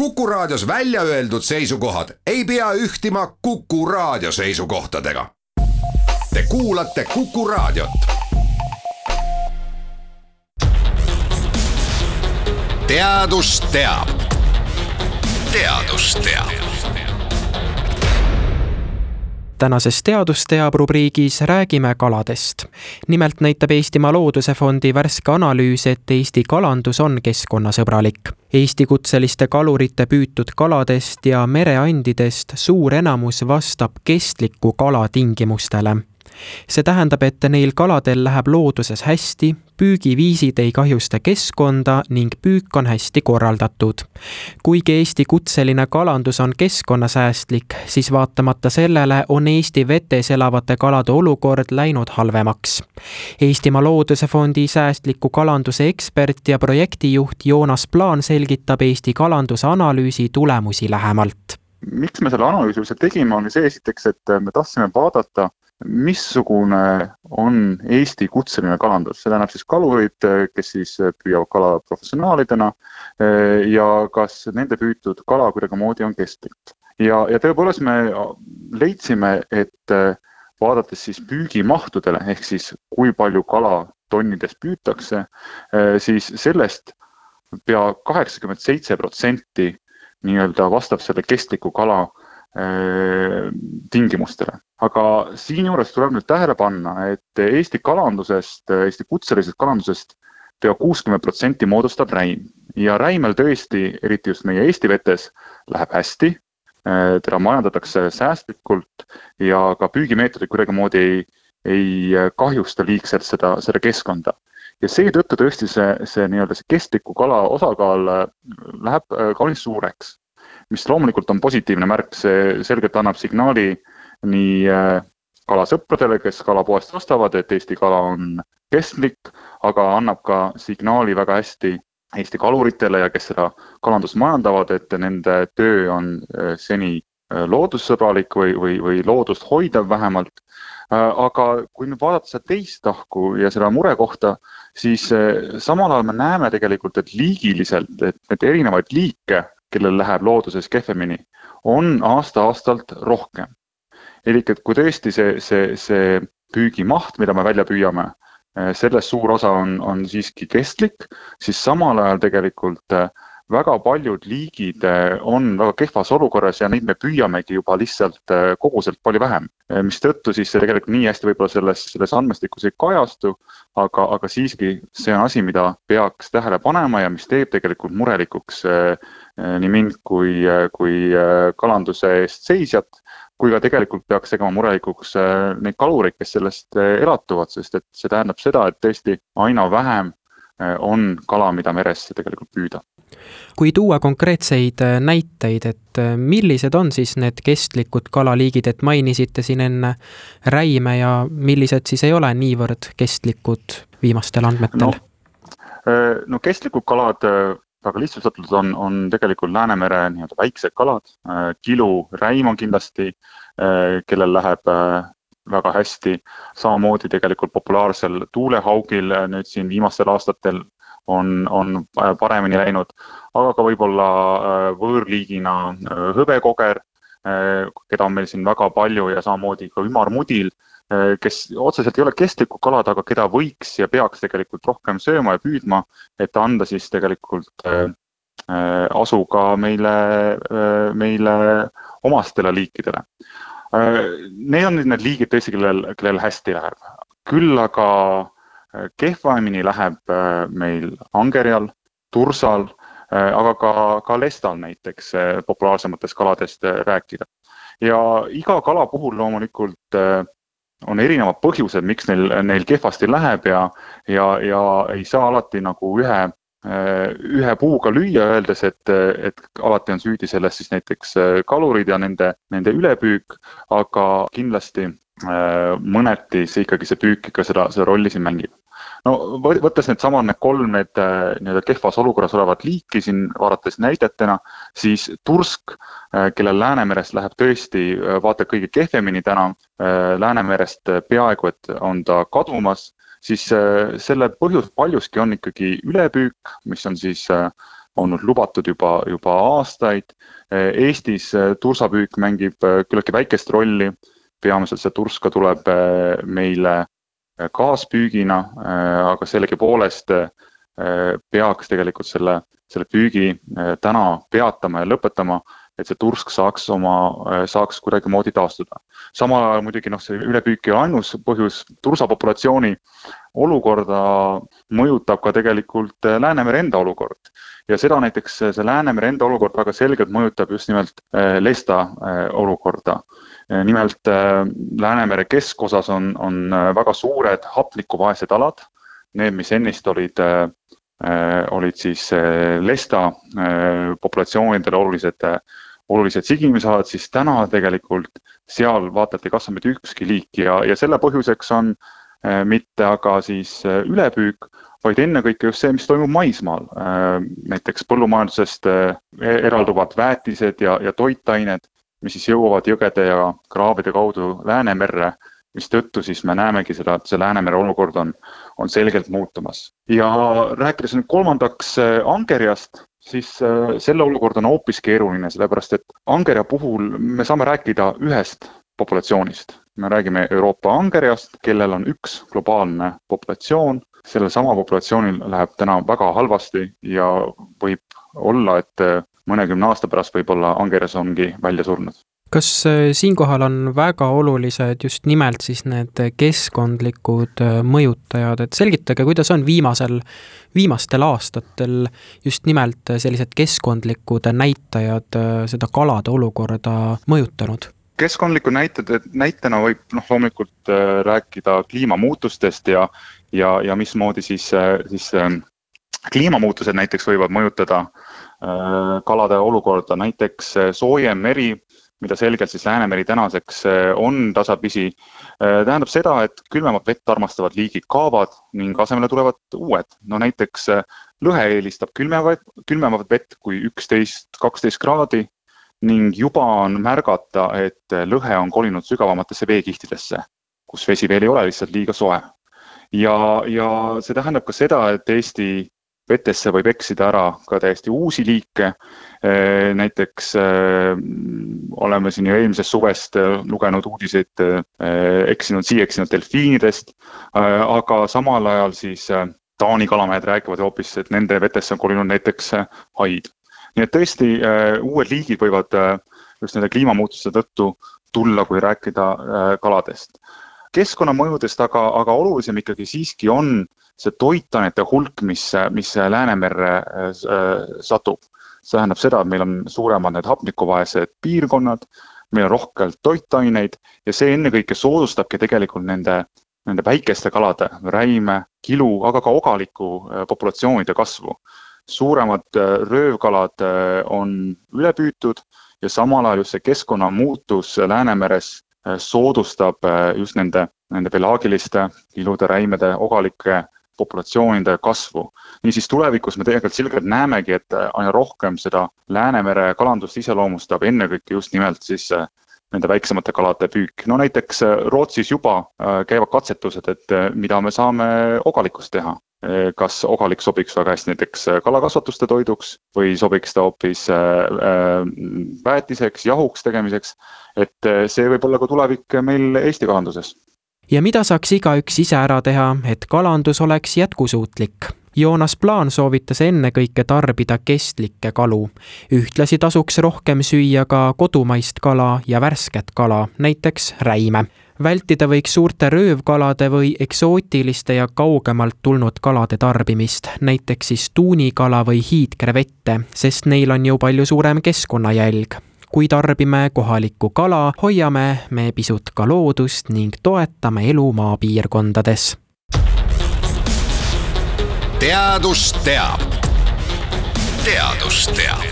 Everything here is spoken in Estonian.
Kuku Raadios välja öeldud seisukohad ei pea ühtima Kuku Raadio seisukohtadega. Te kuulate Kuku Raadiot. teadus teab. teadus teab tänases Teadus teab rubriigis räägime kaladest. nimelt näitab Eestimaa Looduse Fondi värske analüüs, et Eesti kalandus on keskkonnasõbralik. Eesti kutseliste kalurite püütud kaladest ja mereandidest suur enamus vastab kestliku kala tingimustele see tähendab, et neil kaladel läheb looduses hästi, püügiviisid ei kahjusta keskkonda ning püük on hästi korraldatud. kuigi Eesti kutseline kalandus on keskkonnasäästlik, siis vaatamata sellele on Eesti vetes elavate kalade olukord läinud halvemaks. Eestimaa Looduse Fondi säästliku kalanduse ekspert ja projektijuht Joonas Plaan selgitab Eesti kalanduse analüüsi tulemusi lähemalt miks me selle analüüsi üldse tegime, oli see esiteks, et me tahtsime vaadata, missugune on Eesti kutseline kalandus, see tähendab siis kalurid, kes siis püüavad kala professionaalidena ja kas nende püütud kala kuidagimoodi on kestlik. ja, ja tõepoolest me leidsime, et vaadates siis püügimahtudele ehk siis kui palju kala tonnides püütakse, siis sellest pea kaheksakümmend seitse protsenti nii-öelda vastab selle kestliku kala tingimustele. aga siinjuures tuleb nüüd tähele panna, et Eesti kalandusest, Eesti kutselisest kalandusest pea kuuskümmend protsenti moodustab räim ja räimel tõesti, eriti just meie Eesti vetes, läheb hästi. teda majandatakse säästlikult ja ka püügimeetodid kuidagimoodi ei, ei kahjusta liigselt seda, seda keskkonda ja seetõttu tõesti see, see nii-öelda see kestliku kala osakaal läheb kaunis suureks mis loomulikult on positiivne märk, see selgelt annab signaali nii äh, kalasõpradele, kes kalapoest ostavad, et Eesti kala on kestlik, aga annab ka signaali väga hästi Eesti kaluritele ja kes seda kalandust majandavad, et nende töö on äh, seni äh, loodussõbralik või, või, või loodust hoidev vähemalt. aga kui nüüd vaadata seda teist tahku ja seda murekohta, siis samal ajal me näeme tegelikult, et liigiliselt, et neid erinevaid liike kellel läheb looduses kehvemini, on aasta-aastalt rohkem. elik et kui tõesti see, see, see püügimaht, mida me välja püüame, eh, sellest suur osa on, on siiski kestlik, siis samal ajal tegelikult äh, väga paljud liigid eh, on väga kehvas olukorras ja neid me püüamegi juba lihtsalt eh, koguselt palju vähem. Eh, mistõttu siis see tegelikult nii hästi võib-olla selles, selles andmestikus ei kajastu, aga, aga siiski see on asi, mida peaks tähele panema ja mis teeb tegelikult murelikuks nii mind kui, kui kalanduse eest seisjat, kui ka tegelikult peaks tegema murelikuks neid kalureid, kes sellest elatuvad, sest et see tähendab seda, et tõesti aina vähem on kala, mida meresse tegelikult püüda kui tuua konkreetseid äh, näiteid, et äh, millised on siis need kestlikud kalaliigid, et mainisite siin enne räime ja millised siis ei ole niivõrd kestlikud viimastel andmetel no,? Äh, no kestlikud kalad väga lihtsustatult on, on tegelikult Läänemere nii-öelda väiksed kalad, kilu, räim on kindlasti, kellel läheb väga hästi, samamoodi tegelikult populaarsel tuulehaugil nüüd siin viimastel aastatel on, on paremini läinud, aga ka võib-olla äh, võõrliigina äh, hõbekoger, äh, keda on meil siin väga palju ja samamoodi ka ümarmudil, kes otseselt ei ole kestlikud kalad, aga keda võiks ja peaks tegelikult rohkem sööma ja püüdma, et anda siis tegelikult asu ka meile, meile omastele liikidele. Need on nüüd need liigid tõesti, kellel, kellel hästi läheb. küll aga kehvemini läheb äh, meil angerjal, tursal, äh, aga ka, ka lestal näiteks äh, populaarsematest kaladest rääkida. ja iga kala puhul loomulikult on erinevad põhjused, miks neil, neil kehvasti läheb ja, ja, ja ei saa alati nagu ühe, ühe puuga lüüa, öeldes, et, et alati on süüdi selles siis näiteks kalurid ja nende, nende ülepüük, aga kindlasti mõneti see ikkagi see püük ikka seda, seda rolli siin mängib no võttes needsamad need kolm need äh, nii-öelda kehvas olukorras olevat liiki siin vaadates näidetena, siis tursk, äh, kellel Läänemerest läheb tõesti äh, vaata kõige kehvemini täna, Läänemerest peaaegu et on ta kadumas, siis selle põhjus paljuski on ikkagi ülepüük, mis on siis olnud lubatud juba, juba aastaid. Eestis tursapüük mängib küllaltki väikest rolli, peamiselt see turska tuleb meile kaaspüügina, aga sellegipoolest peaks tegelikult selle, selle püügi täna peatama ja lõpetama et see tursk saaks oma, saaks kuidagimoodi taastuda. samal ajal muidugi noh, see ülepüük ei ole ainus põhjus, tursapopulatsiooni olukorda mõjutab ka tegelikult Läänemere enda olukord. ja seda näiteks see Läänemere enda olukord väga selgelt mõjutab just nimelt lesta olukorda. Nimelt Läänemere keskosas on, on väga suured hapnikuvaesed alad, need, mis ennist olid olid siis lesta populatsioonidele olulised olulised sigimisalad, siis täna tegelikult seal vaata et ei kasva mitte ükski liik ja, ja selle põhjuseks on äh, mitte aga siis äh, ülepüük, vaid ennekõike just see, mis toimub maismaal äh,. näiteks põllumajandusest äh, eralduvad väetised ja, ja toitained, mis siis jõuavad jõgede ja kraavide kaudu Läänemerre, mistõttu siis me näemegi seda, et see Läänemere olukord on, on selgelt muutumas. ja rääkides nüüd kolmandaks äh, angerjast, siis äh, selle olukord on hoopis keeruline, sellepärast et angerja puhul me saame rääkida ühest populatsioonist. me räägime Euroopa angerjast, kellel on üks globaalne populatsioon, sellel samal populatsioonil läheb täna väga halvasti ja võib olla, et äh, mõnekümne aasta pärast võib-olla angerjas ongi välja surnud kas äh, siinkohal on väga olulised just nimelt siis need keskkondlikud äh, mõjutajad, et selgitage, kuidas on viimasel, viimastel aastatel just nimelt sellised keskkondlikud näitajad äh, seda kalade olukorda mõjutanud? keskkondlikud näited, näitena võib noh, loomulikult rääkida kliimamuutustest ja, ja, ja mismoodi siis, siis kliimamuutused näiteks võivad mõjutada kalade olukorda, näiteks soojem meri mida selgelt siis Läänemeri tänaseks äh, on tasapisi, äh, tähendab seda, et külmemat vett armastavad liigid kaovad ning asemele tulevad uued. no näiteks äh, lõhe eelistab külmevat, külmemat vett kui üksteist, kaksteist kraadi ning juba on märgata, et lõhe on kolinud sügavamatesse veekihtidesse, kus vesi veel ei ole lihtsalt liiga soe. ja, ja see tähendab ka seda, et Eesti vetesse võib eksida ära ka täiesti uusi liike. Äh, näiteks äh, oleme siin ju eelmisest suvest äh, lugenud uudiseid eksinud, siia eksinud delfiinidest, aga samal ajal siis Taani kalamehed räägivad hoopis, et nende vetesse on kolinud näiteks haid. nii et tõesti, uued liigid võivad just nende kliimamuutuste tõttu tulla, kui rääkida kaladest keskkonnamõjudest, aga, aga olulisem ikkagi siiski on see toitainete hulk, mis, mis Läänemerre äh, satub. see tähendab seda, et meil on suuremad need hapnikuvaesed piirkonnad, meil on rohkelt toitaineid ja see ennekõike soodustabki tegelikult nende, nende väikeste kalade, räime, kilu, aga ka ogaliku äh, populatsioonide kasvu. suuremad äh, röövkalad on üle püütud ja samal ajal just see keskkonnamuutus Läänemeres soodustab just nende, nende pelaagiliste ilude, räimede, ogalike populatsioonide kasvu. niisiis tulevikus me tegelikult selgelt näemegi, et äh, aina rohkem seda Läänemere kalandust iseloomustab ennekõike just nimelt siis äh, nende väiksemate kalade püük. no näiteks äh, Rootsis juba käivad katsetused, et mida me saame ogalikust teha. Kas ogalik sobiks väga hästi näiteks kalakasvatuste toiduks või sobiks ta hoopis väetiseks, jahuks tegemiseks. et see võib olla ka tulevik meil Eesti kalanduses ja mida saaks igaüks ise ära teha, et kalandus oleks jätkusuutlik? Joonas Plaan soovitas ennekõike tarbida kestlikke kalu. ühtlasi tasuks rohkem süüa ka kodumaist kala ja värsket kala, näiteks räime. Vältida võiks suurte röövkalade või eksootiliste ja kaugemalt tulnud kalade tarbimist, näiteks siis tuunikala või hiidkrevette, sest neil on ju palju suurem keskkonnajälg kui tarbime kohalikku kala, hoiame me pisut ka loodust ning toetame elu maapiirkondades. teadus teab. teadus teab